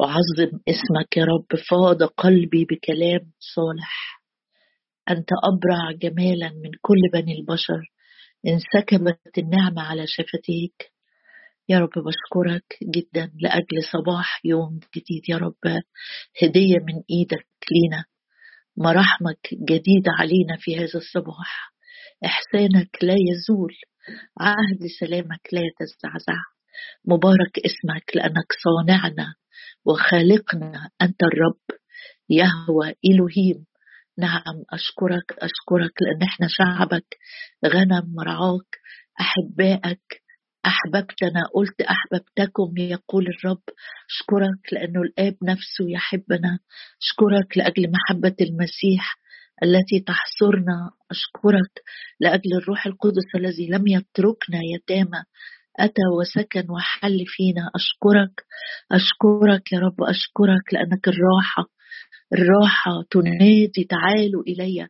وعظم اسمك يا رب. فاض قلبي بكلام صالح. أنت أبرع جمالا من كل بني البشر. انسكبت النعمة على شفتيك. يا رب بشكرك جدا لأجل صباح يوم جديد يا رب. هدية من إيدك لينا. مراحمك جديدة علينا في هذا الصباح. إحسانك لا يزول. عهد سلامك لا يتزعزع. مبارك اسمك لأنك صانعنا. وخالقنا أنت الرب يهوى إلهيم. نعم أشكرك أشكرك لأن إحنا شعبك غنم مرعاك أحبائك أحببتنا. قلت أحببتكم يقول الرب. أشكرك لأنه الآب نفسه يحبنا. أشكرك لأجل محبة المسيح التي تحصرنا. أشكرك لأجل الروح القدس الذي لم يتركنا يتامى. أتى وسكن وحل فينا. أشكرك أشكرك يا رب أشكرك لأنك الراحة الراحة تنادي تعالوا إلي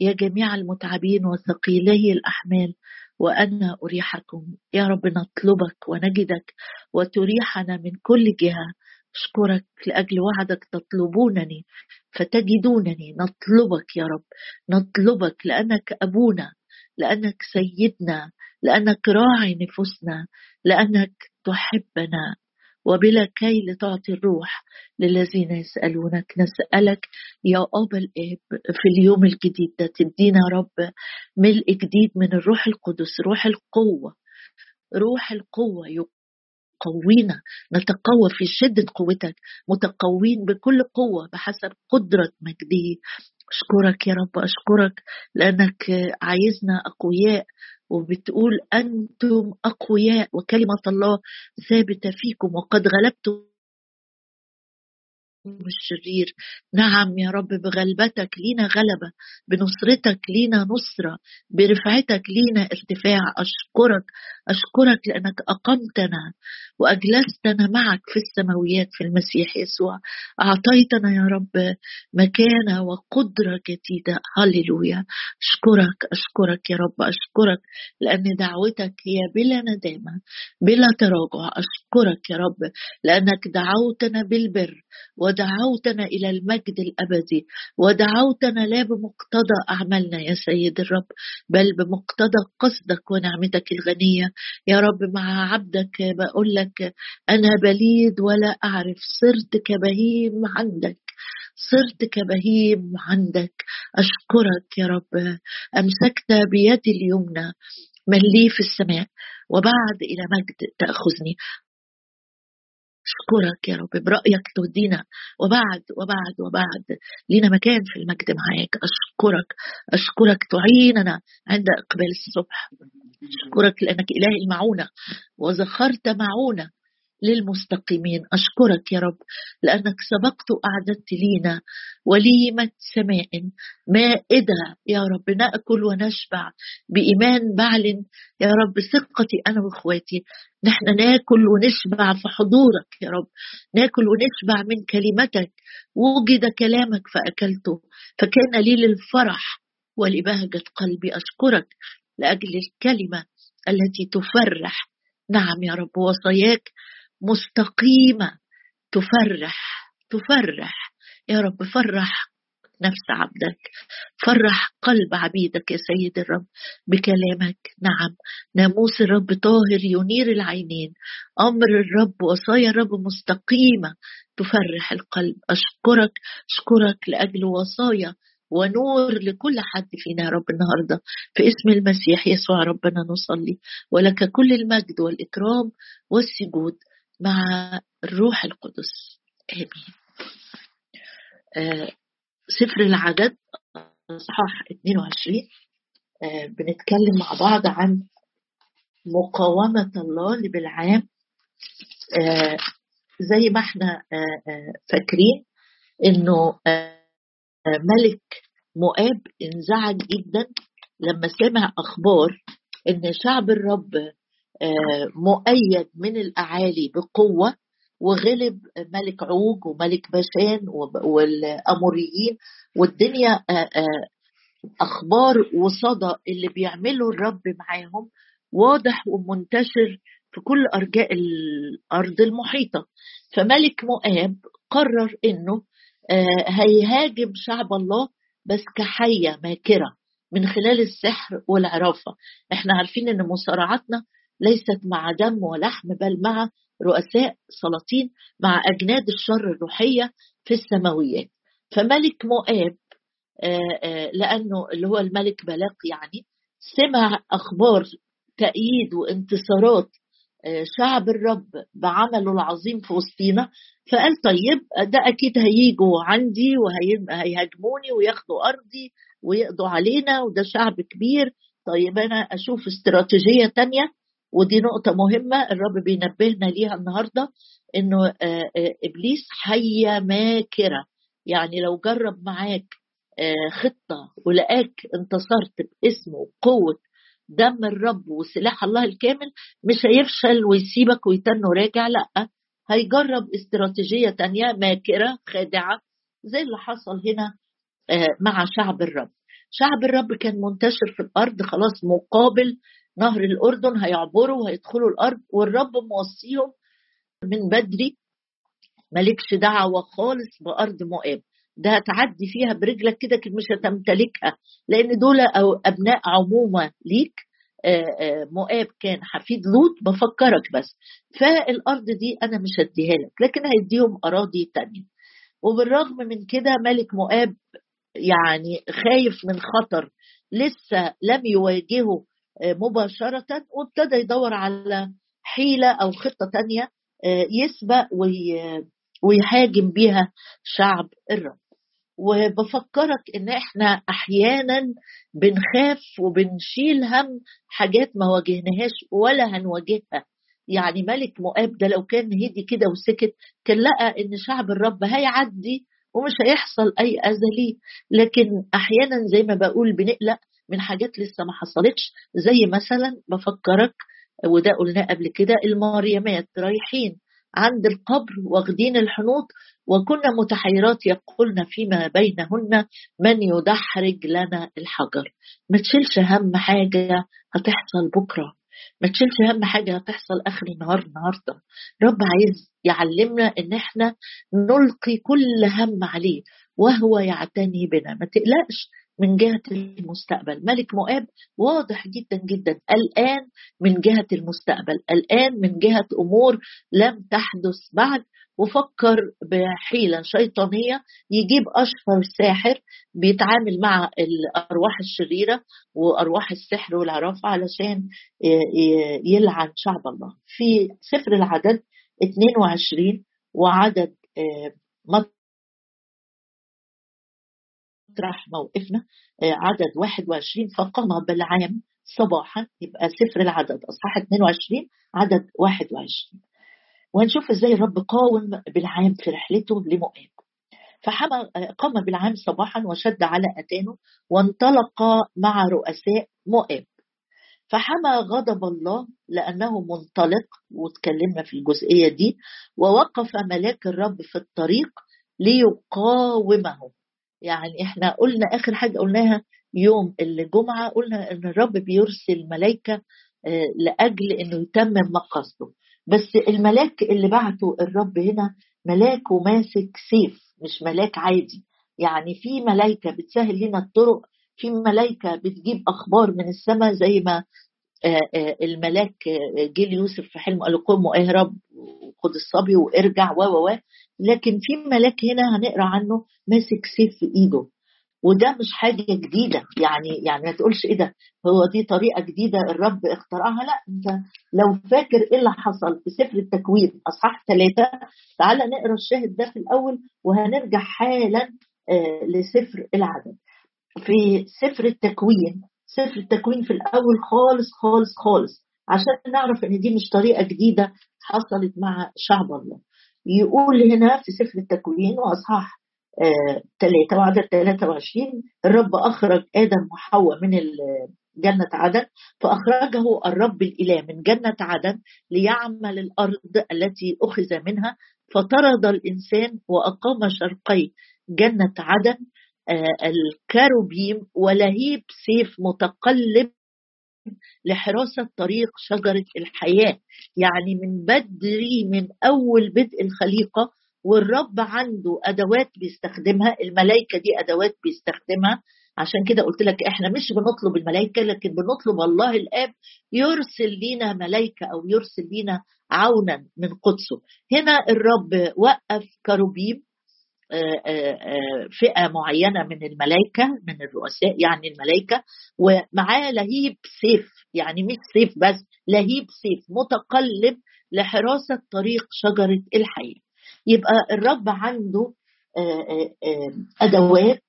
يا جميع المتعبين وثقيلي الأحمال وأنا أريحكم. يا رب نطلبك ونجدك وتريحنا من كل جهة. أشكرك لأجل وعدك تطلبونني فتجدونني. نطلبك يا رب نطلبك لأنك أبونا لأنك سيدنا. لأنك راعي نفوسنا لأنك تحبنا وبلا كيل تعطي الروح للذين يسألونك. نسألك يا أبا الآب في اليوم الجديد ده تدينا رب ملء جديد من الروح القدس روح القوة روح القوة يقوينا. نتقوى في شدة قوتك متقوين بكل قوة بحسب قدرة مجده أشكرك يا رب أشكرك لأنك عايزنا أقوياء وبتقول أنتم أقوياء وكلمة الله ثابتة فيكم وقد غلبتم الشرير. نعم يا رب بغلبتك لينا غلبة بنصرتك لينا نصرة برفعتك لينا ارتفاع. أشكرك أشكرك لأنك أقمتنا وأجلستنا معك في السماويات في المسيح يسوع. أعطيتنا يا رب مكانة وقدرة جديدة. هللويا. أشكرك أشكرك يا رب أشكرك لأن دعوتك هي بلا ندامة بلا تراجع. أشكرك يا رب لأنك دعوتنا بالبر ودعوتنا إلى المجد الأبدي. ودعوتنا لا بمقتضى أعمالنا يا سيد الرب بل بمقتضى قصدك ونعمتك الغنية. يا رب مع عبدك بقول لك أنا بليد ولا أعرف صرت كبهيم عندك صرت كبهيم عندك. أشكرك يا رب. امسكت بيدي اليمنى من لي في السماء وبعد إلى مجد تأخذني. أشكرك يا رب برأيك تودينا وبعد وبعد وبعد لينا مكان في المجد معاك. أشكرك أشكرك تعيننا عند إقبال الصبح. أشكرك لأنك إله المعونة وزخرت معونة للمستقيمين. أشكرك يا رب لأنك سبقت أعددت لينا وليمة سماء مائدة يا رب. نأكل ونشبع بإيمان بعلن يا رب. ثقتي أنا وإخواتي نحن ناكل ونشبع في حضورك يا رب. ناكل ونشبع من كلمتك. وجد كلامك فأكلته فكان لي للفرح ولبهجة قلبي. أشكرك لأجل الكلمة التي تفرح. نعم يا رب وصاياك مستقيمة. تفرح تفرح. يا رب فرح نفس عبدك. فرح قلب عبيدك يا سيد الرب بكلامك. نعم ناموس الرب طاهر ينير العينين. أمر الرب وصايا الرب مستقيمة. تفرح القلب. أشكرك أشكرك لأجل وصايا ونور لكل حد فينا يا رب النهارده. في اسم المسيح يسوع ربنا نصلي. ولك كل المجد والإكرام والسجود. مع الروح القدس. آمين. آه سفر العدد اصحاح 22 آه بنتكلم مع بعض عن مقاومة الله لبلعام آه زي ما إحنا فاكرين إنه ملك مؤاب انزعج جدا لما سمع أخبار إن شعب الرب مؤيد من الأعالي بقوة وغلب ملك عوج وملك بشان والأموريين. والدنيا أخبار وصدى اللي بيعمله الرب معاهم واضح ومنتشر في كل أرجاء الأرض المحيطة. فملك مؤاب قرر آه، هيهاجم شعب الله بس كحية ماكرة من خلال السحر والعرافة. إحنا عارفين إن مصارعتنا ليست مع دم ولحم بل مع رؤساء سلاطين مع أجناد الشر الروحية في السماويات. فملك مؤاب آه، آه، لأنه اللي هو الملك بلاق يعني سمع أخبار تأييد وانتصارات آه، شعب الرب بعمله العظيم في وسطينا. فقال طيب ده أكيد هيجوا عندي وهيهاجموني وياخدوا أرضي ويقضوا علينا وده شعب كبير. طيب أنا أشوف استراتيجية تانية. ودي نقطة مهمة الرب بينبهنا ليها النهاردة إنه آه، آه، إبليس حية ماكرة. يعني لو جرب معاك خطة ولقاك انتصرت باسمه وقوة دم الرب وسلاح الله الكامل مش هيفشل ويسيبك ويتنه راجع لأ. هيجرب استراتيجية تانية ماكرة خادعة زي اللي حصل هنا آه، مع شعب الرب. شعب الرب كان منتشر في الأرض خلاص مقابل نهر الأردن هيعبروا وهيدخلوا الأرض والرب موصيهم من بدري. مالكش دعوة خالص بأرض مؤاب. ده هتعدي فيها برجلك كده مش هتمتلكها لأن دول أو أبناء عمومة ليك. آه، آه، مؤاب كان حفيد لوط بفكرك بس. فالأرض دي أنا مش هديها لك لكن هيديهم أراضي تانية. وبالرغم من كده ملك مؤاب يعني خايف من خطر لسه لم يواجهه مباشرة وابتدى يدور على حيلة أو خطة تانية يسبق ويهاجم بيها شعب الرب. وبفكرك إن إحنا أحيانا بنخاف وبنشيل هم حاجات ما واجهناهاش ولا هنواجهها. يعني ملك مؤاب ده لو كان هدي كده وسكت كان لقى إن شعب الرب هيعدي ومش هيحصل أي اذى ليه لكن أحيانا زي ما بقول بنقلق من حاجات لسه ما حصلتش زي مثلا بفكرك وده قلناه قبل كده المريمات رايحين عند القبر واخدين الحنوط وكنا متحيرات يقولن فيما بينهن من يدحرج لنا الحجر. ما تشيلش هم حاجة هتحصل بكرة. ما تشيلش هم حاجة هتحصل آخر النهار النهاردة. رب عايز يعلمنا إن إحنا نلقي كل هم عليه وهو يعتني بنا. ما تقلقش من جهة المستقبل. ملك مؤاب واضح جدا جدا. الآن من جهة المستقبل. الآن من جهة أمور لم تحدث بعد. وفكر بحيلة شيطانية. يجيب أشهر ساحر بيتعامل مع الأرواح الشريرة وأرواح السحر والعرافة علشان يلعن شعب الله. في سفر العدد 22 وعدد مطرح موقفنا آه، عدد 21 فقام بالعام صباحا يبقى سفر العدد أصحاح 22 عدد 21 وهنشوف إزاي الرب قاوم بالعام في رحلته لمؤاب فحمى آه، قام بالعام صباحا وشد على أتانه وانطلق مع رؤساء مؤاب فحمى غضب الله لأنه منطلق وتكلمنا في الجزئية دي ووقف ملاك الرب في الطريق ليقاومه. يعني إحنا قلنا آخر حاجة قلناها يوم الجمعة قلنا إن الرب بيرسل ملائكه آه، لأجل إنه يتمم مقاصده بس الملاك اللي بعته الرب هنا ملاك وماسك سيف مش ملاك عادي. يعني في ملائكه بتسهل لنا الطرق في ملائكه بتجيب أخبار من السماء زي ما الملاك جه ليوسف في حلم قال له قم واهرب وخد الصبي وارجع و و لكن في ملاك هنا هنقرأ عنه ماسك سيف في إيده. وده مش حاجة جديدة يعني يعني ما تقولش إيه ده هو دي طريقة جديدة الرب اخترعها. لا أنت لو فاكر إيه اللي حصل في سفر التكوين أصحاح ثلاثة تعالى نقرأ الشاهد ده في الأول وهنرجع حالا آه لسفر العدد. في سفر التكوين سفر التكوين في الأول خالص خالص خالص. عشان نعرف إن دي مش طريقة جديدة حصلت مع شعب الله. يقول هنا في سفر التكوين وأصحاح ثلاثة وعدد 23 الرب أخرج آدم وحواء من جنة عدن فأخرجه الرب الإله من جنة عدن ليعمل الأرض التي أخذ منها فطرد الإنسان وأقام شرقي جنة عدن الكروبيم ولهيب سيف متقلب لحراسة طريق شجرة الحياة يعني من بدري من أول بدء الخليقة والرب عنده أدوات بيستخدمها الملائكة دي أدوات بيستخدمها. عشان كده قلت لك إحنا مش بنطلب الملائكة لكن بنطلب الله الآب يرسل لنا ملائكة أو يرسل لنا عونا من قدسه. هنا الرب وقف كروبيم آه، آه، آه، فئة معينة من الملائكه من الرؤساء يعني الملائكه ومعاه لهيب سيف يعني مش سيف بس لهيب سيف متقلب لحراسه طريق شجرة الحياة يبقى الرب عنده أدوات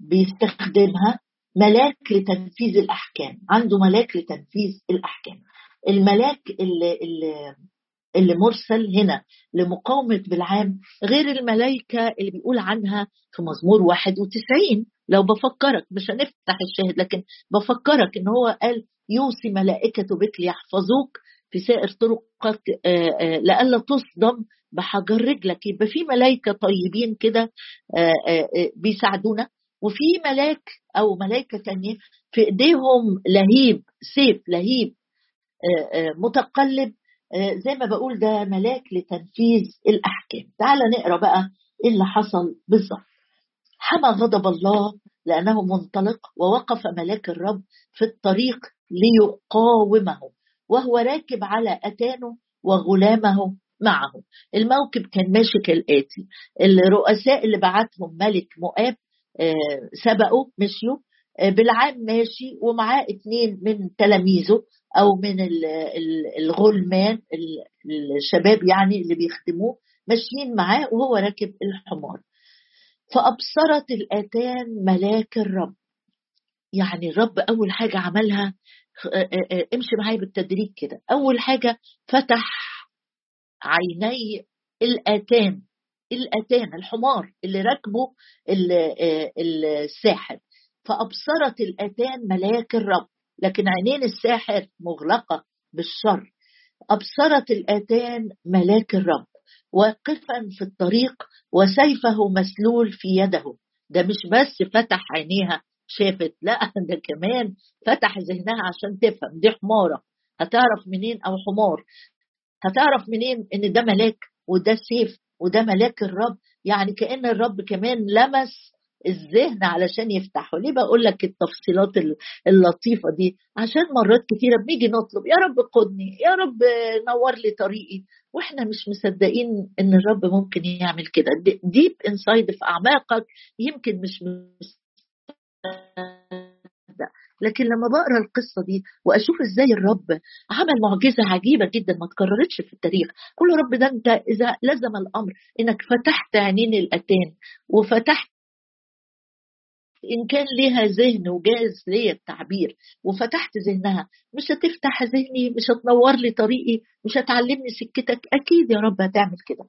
بيستخدمها ملاك لتنفيذ الأحكام عنده ملاك لتنفيذ الأحكام. الملاك اللي, اللي اللي مرسل هنا لمقاومة بالعام غير الملائكة اللي بيقول عنها في مزمور 91 لو بفكرك مش هنفتح الشاهد لكن بفكرك إن هو قال يوصي ملائكته بك ليحفظوك في سائر طرقك آه، آه، لئلا تصدم بحجر رجلك. يبقى في ملائكة طيبين كده آه، بيساعدونا. وفي ملاك أو ملائكة تانية في إيديهم لهيب سيف لهيب متقلب زي ما بقول ده ملاك لتنفيذ الأحكام. تعال نقرأ بقى إيه اللي حصل بالظبط. حمى غضب الله لأنه منطلق ووقف ملاك الرب في الطريق ليقاومه وهو راكب على أتانه وغلامه معه. الموكب كان ماشي كالآتي. الرؤساء اللي بعتهم ملك مؤاب آه، سبقوا مشيوا. آه، بالعام ماشي ومعاه اتنين من تلاميذه أو من الغلمان الشباب يعني اللي بيخدموه ماشيين معاه وهو راكب الحمار. فأبصرت الآتان ملاك الرب. يعني الرب أول حاجة عملها امشي معايا بالتدريج كده. أول حاجة فتح عيني الآتان الآتان الحمار اللي راكبه الساحر. فأبصرت الآتان ملاك الرب لكن عينين الساحر مغلقة بالشر. أبصرت الآتان ملاك الرب واقفا في الطريق وسيفه مسلول في يده. ده مش بس فتح عينيها شافت لا ده كمان فتح ذهنها عشان تفهم. دي حمارة. هتعرف منين؟ أو حمار. هتعرف منين إن ده ملاك وده سيف وده ملاك الرب؟ يعني كأن الرب كمان لمس الذهن علشان يفتحه. ليه بقول لك التفصيلات اللطيفة دي؟ عشان مرات كثيره بنيجي نطلب يا رب قدني يا رب نور لي طريقي. وإحنا مش مصدقين إن الرب ممكن يعمل كده. deep inside في أعماقك يمكن مش لكن لما بقرأ القصة دي وأشوف إزاي الرب عمل معجزة عجيبة جدا ما تكررتش في التاريخ قول يا رب ده أنت إذا لزم الأمر إنك فتحت عينين الاتان وفتحت إن كان ليها ذهن وجاز ليا التعبير وفتحت ذهنها مش هتفتح ذهني مش هتنور لي طريقي مش هتعلمني سكتك أكيد يا رب هتعمل كده.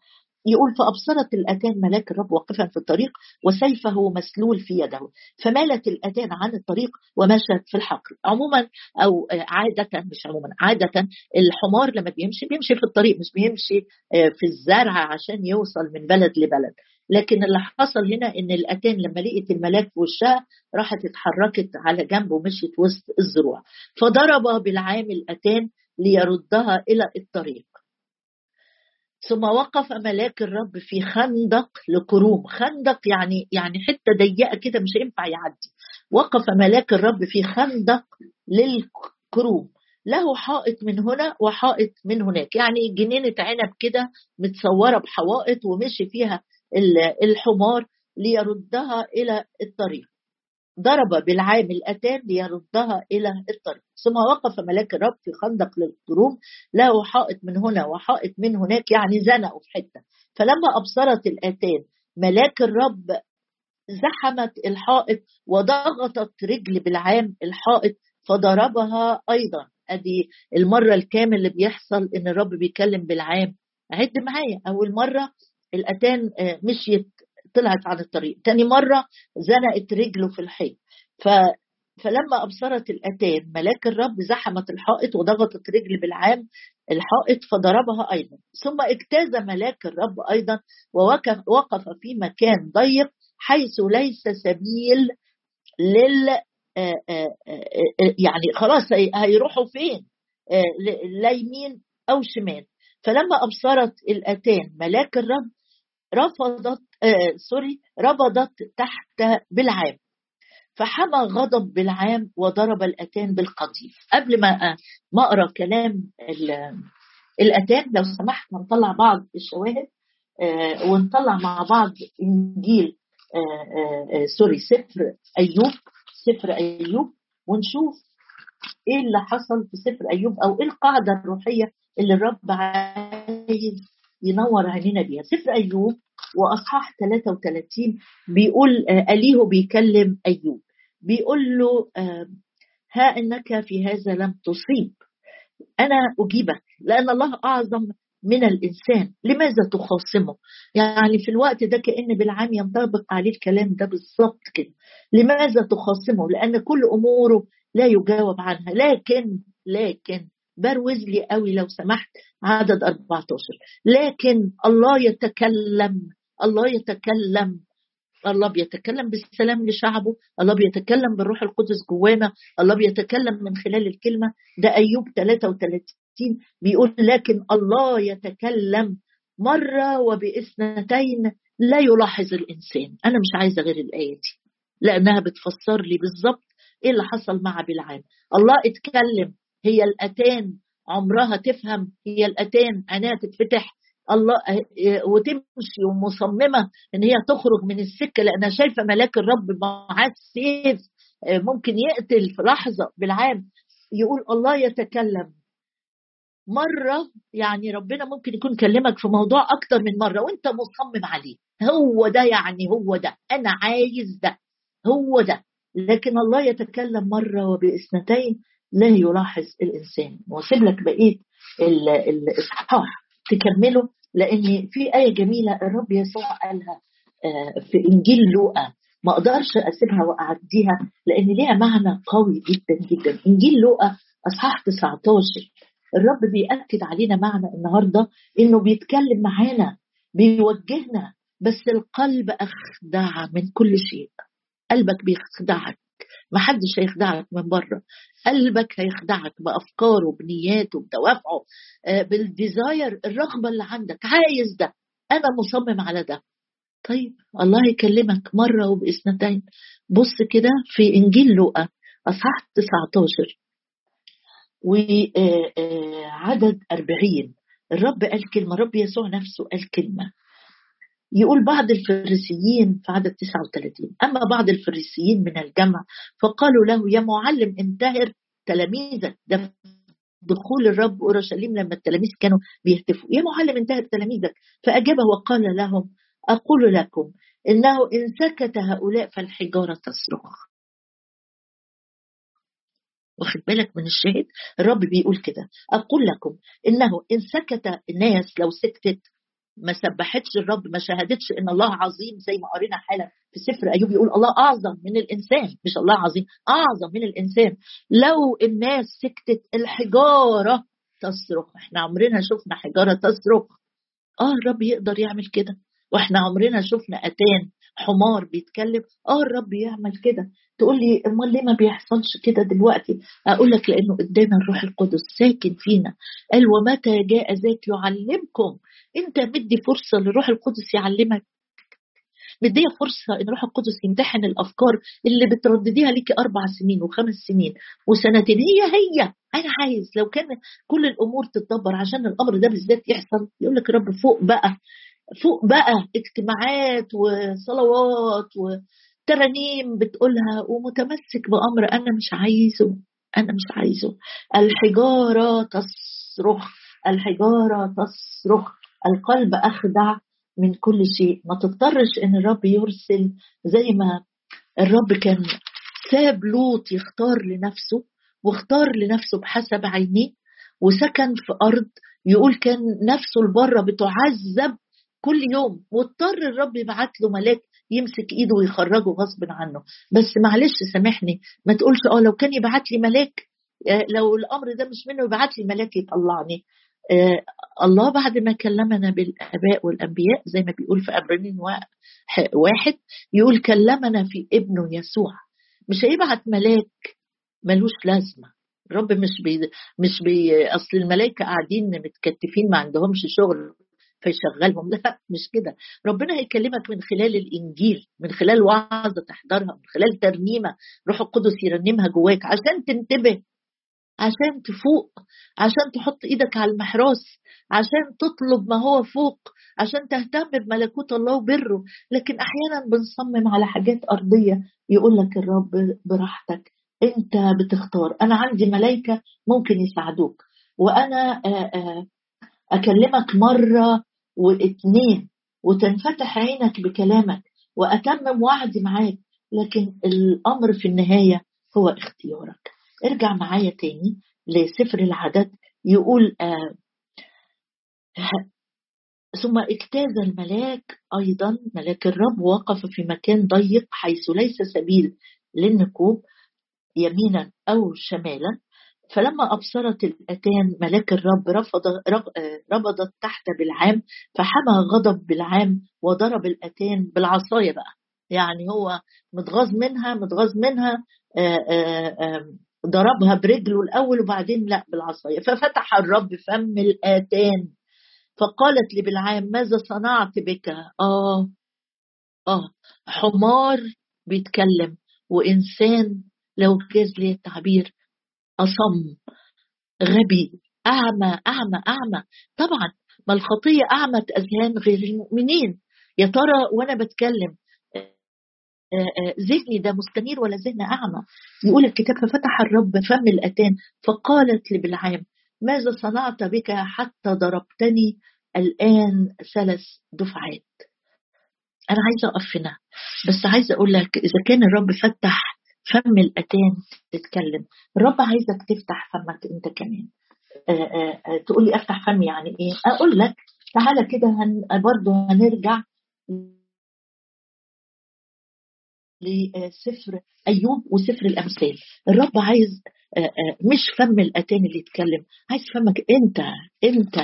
يقول فأبصرت الأتان ملاك الرب واقفا في الطريق وسيفه مسلول في يده فمالت الأتان عن الطريق ومشت في الحقل. عموما أو عادة مش عموما عادة الحمار لما بيمشي بيمشي في الطريق مش بيمشي آه، في الزرع عشان يوصل من بلد لبلد. لكن اللي حصل هنا إن الاتان لما لقيت الملاك في وشها راحت اتحركت على جنب ومشيت وسط الزروع فضرب بالعام الاتان ليردها إلى الطريق. ثم وقف ملاك الرب في خندق لكروم. خندق يعني يعني حتة ضيقة كده مش هينفع يعدي. وقف ملاك الرب في خندق للكروم. له حائط من هنا وحائط من هناك. يعني جنينة عنب كده متصورة بحوائط ومشي فيها الحمار ليردها إلى الطريق. ضرب بالعام الأتان ليردها إلى الطريق. ثم وقف ملاك الرب في خندق للكروم له حائط من هنا وحائط من هناك يعني زنقوا في حتة. فلما أبصرت الأتان ملاك الرب زحمت الحائط وضغطت رجل بالعام الحائط فضربها أيضا. أدي المرة الكامل اللي بيحصل إن الرب بيكلم بالعام. عد معايا. أول مرة الأتان آه، مشيت طلعت عن الطريق. تاني مرة زنقت رجله في الحيط. ف فلما أبصرت الأتان ملاك الرب زحمت الحائط وضغطت رجل بالعام الحائط فضربها أيضا. ثم اجتاز ملاك الرب أيضا ووقف وقف في مكان ضيق حيث ليس سبيل لل آه، آه، يعني خلاص هيروحوا فين؟ لا يمين أو شمال. فلما أبصرت الأتان ملاك الرب رفضت آه سوري ربضت تحت بالعام فحمى غضب بالعام وضرب الأتان بالقضيف قبل ما ما أقرأ كلام الأتان لو سمحت نطلع بعض الشواهد آه ونطلع مع بعض إنجيل آه آه سوري سفر أيوب سفر أيوب ونشوف إيه اللي حصل في سفر أيوب أو إيه القاعدة الروحية اللي الرب عايز ينور عينينا بيها. سفر أيوب وأصحاح 33 بيقول أليه بيكلم أيوب. بيقول له ها إنك في هذا لم تصيب. أنا أجيبك لأن الله أعظم من الإنسان. لماذا تخاصمه؟ يعني في الوقت ده كأن بالعام ينطبق عليه الكلام ده بالظبط كده. لماذا تخاصمه؟ لأن كل أموره لا يجاوب عنها. لكن لكن بروز لي قوي لو سمحت عدد 14 لكن الله يتكلم الله يتكلم الله بيتكلم بالسلام لشعبه الله بيتكلم بالروح القدس جوانا الله بيتكلم من خلال الكلمة. ده أيوب 33 بيقول لكن الله يتكلم مرة وبإثنتين لا يلاحظ الإنسان. أنا مش عايزة غير الآية دي لأنها بتفسر لي بالظبط إيه اللي حصل مع بلعام الله اتكلم هي الأتان عمرها تفهم هي الأتان عينيها تتفتح. الله وتمشي ومصممة إن هي تخرج من السكة لأنها شايفة ملاك الرب معاه سيف ممكن يقتل في لحظة بالعام. يقول الله يتكلم. مرة يعني ربنا ممكن يكون كلمك في موضوع أكتر من مرة وأنت مصمم عليه. هو ده يعني هو ده. أنا عايز ده. هو ده. لكن الله يتكلم مرة وباثنتين لا يلاحظ الإنسان. واسيب لك بقية الإصحاح. تكمله لأن في آية جميلة الرب يسوع قالها في إنجيل لوقا. ما أقدرش أسيبها وأعديها لأن ليها معنى قوي جدا جدا. إنجيل لوقا إصحاح 19 الرب بيأكد علينا معنى النهارده إنه بيتكلم معانا بيوجهنا بس القلب أخدع من كل شيء. قلبك بيخدعك. ما حدش هيخدعك من بره. قلبك هيخدعك بأفكاره بنياته بدوافعه. بالديزاير الرغبة اللي عندك. عايز ده. أنا مصمم على ده. طيب الله يكلمك مرة وبإثنتين. بص كده في إنجيل لوقا اصحاح 19 وعدد 40 الرب قال كلمة الرب يسوع نفسه قال كلمة. يقول بعض الفريسيين في عدد 39 أما بعض الفريسيين من الجمع فقالوا له يا معلم انتهر تلاميذك ده دخول الرب أورشليم لما التلاميذ كانوا بيهتفوا. يا معلم انتهر تلاميذك. فأجاب وقال لهم أقول لكم إنه إن سكت هؤلاء فالحجارة تصرخ واخد بالك من الشاهد؟ الرب بيقول كده. أقول لكم إنه إن سكت الناس لو سكتت ما سبحتش الرب ما شهدتش إن الله عظيم زي ما قرينا حالا في سفر أيوب يقول الله أعظم من الإنسان مش الله عظيم أعظم من الإنسان. لو الناس سكتت الحجارة تصرخ إحنا عمرنا شفنا حجارة تصرخ آه الرب يقدر يعمل كده. وإحنا عمرنا شفنا أتان. حمار بيتكلم آه الرب يعمل كده. تقول لي أمال ليه ما بيحصلش كده دلوقتي؟ أقول لك لأنه ادانا الروح القدس ساكن فينا. قال ومتى جاء ذاك يعلمكم؟ أنت مدي فرصة للروح القدس يعلمك. مديه فرصة إن الروح القدس يمتحن الأفكار اللي بتردديها ليكي أربع سنين وخمس سنين وسنتين. هي هي. أنا عايز لو كان كل الأمور تتدبر عشان الأمر ده بالذات يحصل يقول لك رب فوق بقى. فوق بقى اجتماعات وصلوات وترانيم بتقولها ومتمسك بأمر أنا مش عايزه أنا مش عايزه. الحجارة تصرخ الحجارة تصرخ القلب أخدع من كل شيء. ما تضطرش إن الرب يرسل زي ما الرب كان ساب لوط يختار لنفسه واختار لنفسه بحسب عينيه وسكن في أرض يقول كان نفسه لبره بتعذب كل يوم واضطر الرب يبعت له ملاك يمسك إيده ويخرجه غصب عنه. بس معلش سامحني ما تقولش آه لو كان يبعت لي ملاك لو الأمر ده مش منه يبعت لي ملاك يطلعني. آه الله بعد ما كلمنا بالآباء والأنبياء زي ما بيقول في عبرانيين واحد يقول كلمنا في ابنه يسوع. مش هيبعت ملاك ملوش لازمة. الرب مش بي مش بي أصل الملائكة قاعدين متكتفين ما عندهمش شغل. فيشغلهم. لا مش كده. ربنا هيكلمك من خلال الإنجيل من خلال وعظة تحضرها من خلال ترنيمة. روح القدس يرنمها جواك عشان تنتبه عشان تفوق عشان تحط إيدك على المحراس عشان تطلب ما هو فوق عشان تهتم بملكوت الله وبره. لكن أحيانا بنصمم على حاجات أرضية. يقول لك الرب براحتك أنت بتختار. أنا عندي ملائكه ممكن يساعدوك. وأنا أكلمك مرة واتنين وتنفتح عينك بكلامك واتمم وعدي معاك لكن الأمر في النهاية هو اختيارك. ارجع معايا تاني لسفر العدد يقول آه ثم اجتاز الملاك أيضا ملاك الرب وقف في مكان ضيق حيث ليس سبيل للنكوب يمينا أو شمالا. فلما أبصرت الأتان ملاك الرب رفض ربضت تحت بالعام فحمى غضب بالعام وضرب الأتان بالعصاية بقى. يعني هو متغاظ منها متغاظ منها ضربها برجله الأول وبعدين لا بالعصاية. ففتح الرب فم الآتان فقالت لبلعام ماذا صنعت بك؟ آه آه حمار بيتكلم وإنسان لو جاز لي التعبير؟ أصم غبي أعمى أعمى أعمى. طبعا ما الخطية أعمت أذهان غير المؤمنين. يا ترى وأنا بتكلم ذهني ده مستنير ولا ذهن أعمى؟ يقول الكتاب ففتح الرب فم الأتان فقالت لبلعام ماذا صنعت بك حتى ضربتني الآن ثلاث دفعات؟ أنا عايزة أقف هنا بس عايزة أقول لك إذا كان الرب فتح فم الأتان تتكلم. الرب عايزك تفتح فمك أنت كمان. تقول لي أفتح فمي يعني إيه؟ أقول لك تعالى كده هن... برضه هنرجع لسفر أيوب وسفر الأمثال. الرب عايز مش فم الأتان اللي يتكلم عايز فمك أنت أنت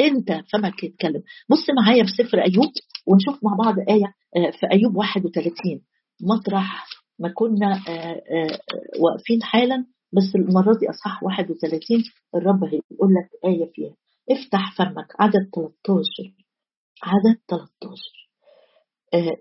أنت فمك يتكلم. بص معايا في سفر أيوب ونشوف مع بعض آية في أيوب 31 مطرح ما كنا واقفين حالا بس المرة دي أصحاح 31 الرب هيقول لك آية فيها. افتح فمك. عدد 13 عدد 13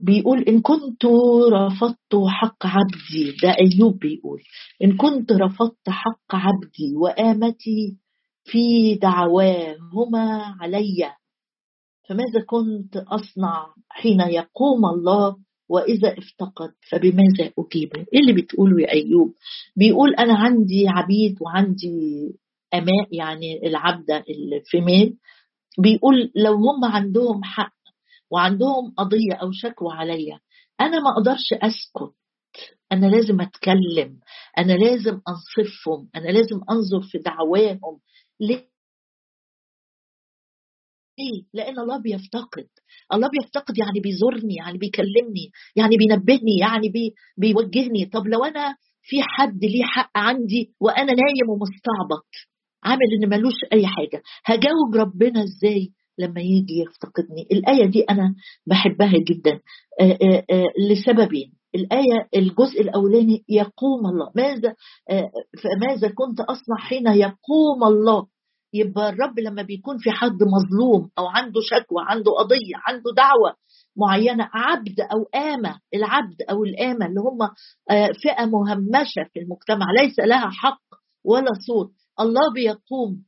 بيقول إن كنت رفضت حق عبدي. ده أيوب بيقول. إن كنت رفضت حق عبدي وآمتي في دعواهما علي فماذا كنت أصنع حين يقوم الله وإذا افتقد فبماذا أجيبه إيه اللي بتقوله يا أيوب؟ بيقول أنا عندي عبيد وعندي أماء يعني العبدة ال female بيقول لو هم عندهم حق وعندهم قضية أو شكوى عليا أنا ما أقدرش أسكت. أنا لازم أتكلم. أنا لازم أنصفهم. أنا لازم أنظر في دعواهم. ليه؟ ليه؟ لأن الله بيفتقد. الله بيفتقد يعني بيزورني يعني بيكلمني يعني بينبهني يعني بي بيوجهني. طب لو أنا في حد ليه حق عندي وأنا نايم ومستعبط عامل إن ملوش أي حاجة هجاوب ربنا إزاي لما يجي يفتقدني؟ الآية دي أنا بحبها جدا. آآ آآ لسببين. الآية الجزء الأولاني يقوم الله. ماذا؟ فماذا كنت أصنع حين يقوم الله؟ يبقى الرب لما بيكون في حد مظلوم أو عنده شكوى عنده قضية عنده دعوة معينة عبد أو آمة العبد أو الآمة اللي هم فئة مهمشة في المجتمع ليس لها حق ولا صوت الله بيقوم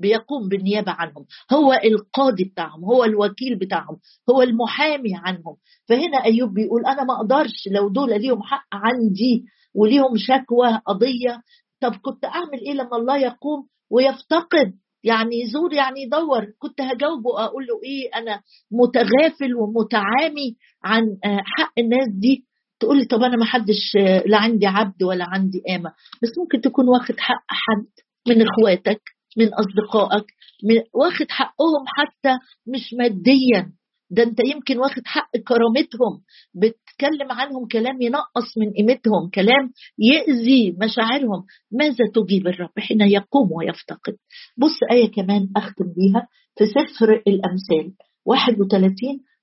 بيقوم بالنيابة عنهم هو القاضي بتاعهم هو الوكيل بتاعهم هو المحامي عنهم. فهنا أيوب بيقول أنا ما أقدرش لو دول ليهم حق عندي وليهم شكوى قضية طب كنت أعمل إيه لما الله يقوم ويفتقد يعني يزور يعني يدور. كنت هجاوبه أقول له إيه أنا متغافل ومتعامي عن حق الناس دي. تقول لي طب أنا ما حدش لا عندي عبد ولا عندي قامه بس ممكن تكون واخد حق حد من إخواتك من أصدقائك من واخد حقهم حتى مش ماديا. ده انت يمكن واخد حق كرامتهم بتكلم عنهم كلام ينقص من قيمتهم كلام يأذي مشاعرهم. ماذا تجيب الرب؟ حين يقوم ويفتقد. بص آية كمان أختم بيها في سفر الأمثال 31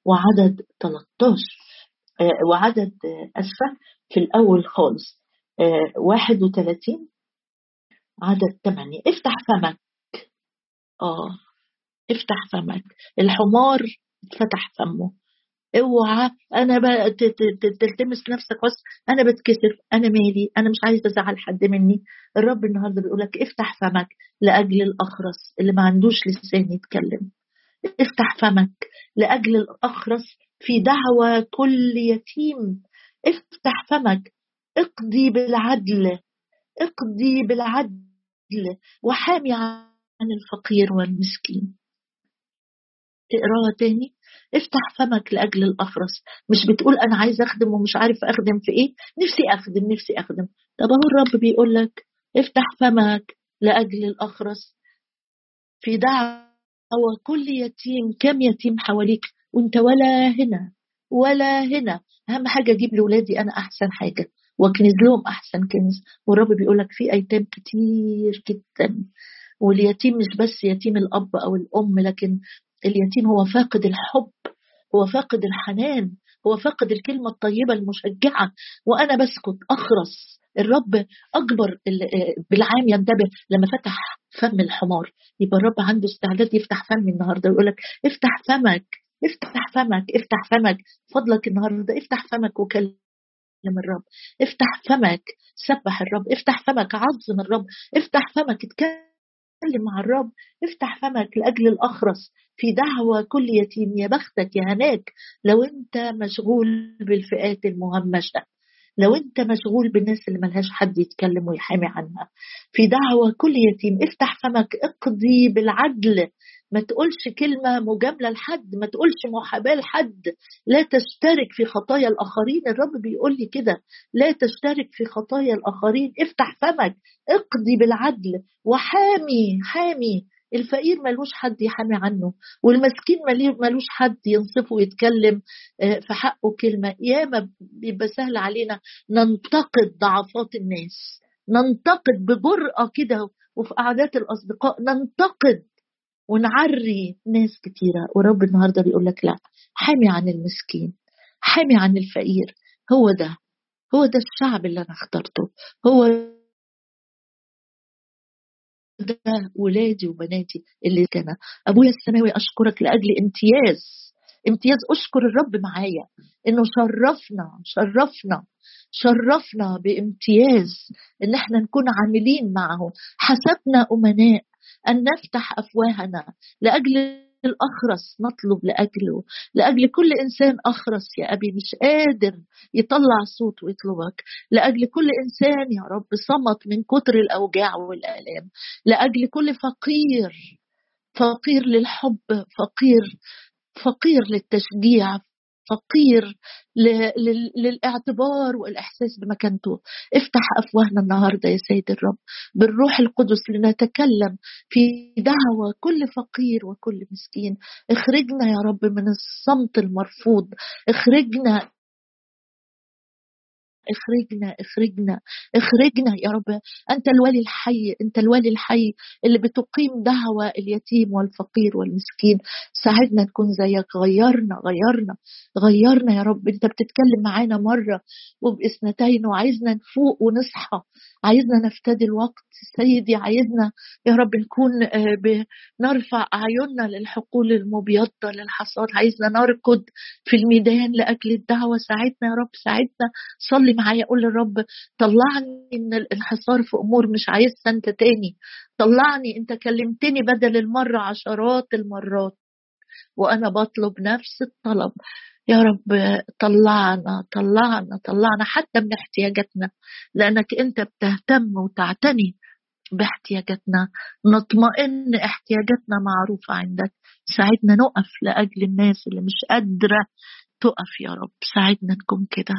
وعدد 13 آه وعدد آه أسفة في الأول خالص آه 31 عدد 8 افتح فمك. آه افتح فمك. الحمار اتفتح فمه. اوعى أنا تلتمس نفسك بس أنا بتكسف أنا مالي أنا مش عايزة ازعل حد مني. الرب النهارده بيقول لك افتح فمك لأجل الأخرس اللي ما عندوش لسان يتكلم. افتح فمك لأجل الأخرس في دعوة كل يتيم. افتح فمك اقضي بالعدل اقضي بالعدل. وحامي عن الفقير والمسكين. اقراها تاني؟ افتح فمك لأجل الاخرس مش بتقول أنا عايز أخدم ومش عارف أخدم في إيه؟ نفسي أخدم نفسي أخدم. طب أهو الرب بيقول لك افتح فمك لأجل الاخرس في دعوة كل يتيم كم يتيم حواليك؟ وأنت ولا هنا ولا هنا. أهم حاجة أجيب لاولادي أنا أحسن حاجة وأكنز لهم أحسن كنز. والرب بيقول لك في أيتام كتير جدا. واليتيم مش بس يتيم الأب أو الأم لكن اليتيم هو فاقد الحب هو فاقد الحنان هو فاقد الكلمة الطيبة المشجعة. وأنا بسكت أخرس. الرب أكبر بالعام ينتبه. لما فتح فم الحمار يبقى الرب عنده استعداد يفتح فمي النهارده ويقول لك افتح فمك افتح فمك افتح فمك. فضلك النهارده افتح فمك وكلم الرب. افتح فمك سبح الرب. افتح فمك عظم الرب. افتح فمك اتكلم مع الرب افتح فمك لأجل الأخرس. في دعوة كل يتيم يا بختك يا هناك. لو أنت مشغول بالفئات المهمشة لو أنت مشغول بالناس اللي ملهاش حد يتكلم ويحامي عنها. في دعوة كل يتيم افتح فمك اقضي بالعدل. ما تقولش كلمة مجاملة لحد ما تقولش محاباة لحد. لا تشترك في خطايا الآخرين. الرب بيقول لي كده. لا تشترك في خطايا الآخرين. افتح فمك. اقضي بالعدل. وحامي حامي. الفقير ملوش حد يحامي عنه. والمسكين ملوش حد ينصفه ويتكلم آه، في حقه كلمة. ياما بيبقى سهل علينا. ننتقد ضعفات الناس. ننتقد بجرأة كده وفي قعدات الأصدقاء. ننتقد ونعري ناس كتيرة. ورب النهاردة بيقول لك لا حامي عن المسكين حامي عن الفقير. هو ده هو ده الشعب اللي أنا اخترته. هو ده ولادي وبناتي اللي كان. أبويا السماوي أشكرك لأجل امتياز امتياز أشكر الرب معايا. إنه شرفنا شرفنا شرفنا بامتياز إن إحنا نكون عاملين معه. حسبنا أمناء. أن نفتح أفواهنا لأجل الأخرس نطلب لأجله. لأجل كل إنسان أخرس يا أبي مش قادر يطلع صوت ويطلبك. لأجل كل إنسان يا رب صمت من كتر الأوجاع والآلام. لأجل كل فقير فقير للحب فقير فقير للتشجيع. فقير للإعتبار والإحساس بمكانته. افتح أفواهنا النهارده يا سيد الرب بالروح القدس لنتكلم في دعوة كل فقير وكل مسكين. اخرجنا يا رب من الصمت المرفوض. اخرجنا اخرجنا اخرجنا اخرجنا يا رب. أنت الولي الحي أنت الولي الحي اللي بتقيم دعوة اليتيم والفقير والمسكين. ساعدنا نكون زيك. غيرنا غيرنا غيرنا يا رب. أنت بتتكلم معانا مرة وبإثنتين وعايزنا نفوق ونصحى. عايزنا نفتدي الوقت. سيدي عايزنا يا رب نكون آه، نرفع أعيننا للحقول المبيضة للحصاد. عايزنا نركض في الميدان لاجل الدعوة ساعدنا يا رب ساعدنا. صلي معايا قول للرب طلعني من الانحصار في أمور مش عايزها أنت تاني. طلعني أنت كلمتني بدل المرة عشرات المرات. وأنا بطلب نفس الطلب. يا رب طلعنا طلعنا طلعنا حتى من احتياجاتنا. لأنك أنت بتهتم وتعتني باحتياجاتنا. نطمئن احتياجاتنا معروفة عندك. ساعدنا نقف لأجل الناس اللي مش قادرة تقف يا رب. ساعدنا نكون كده.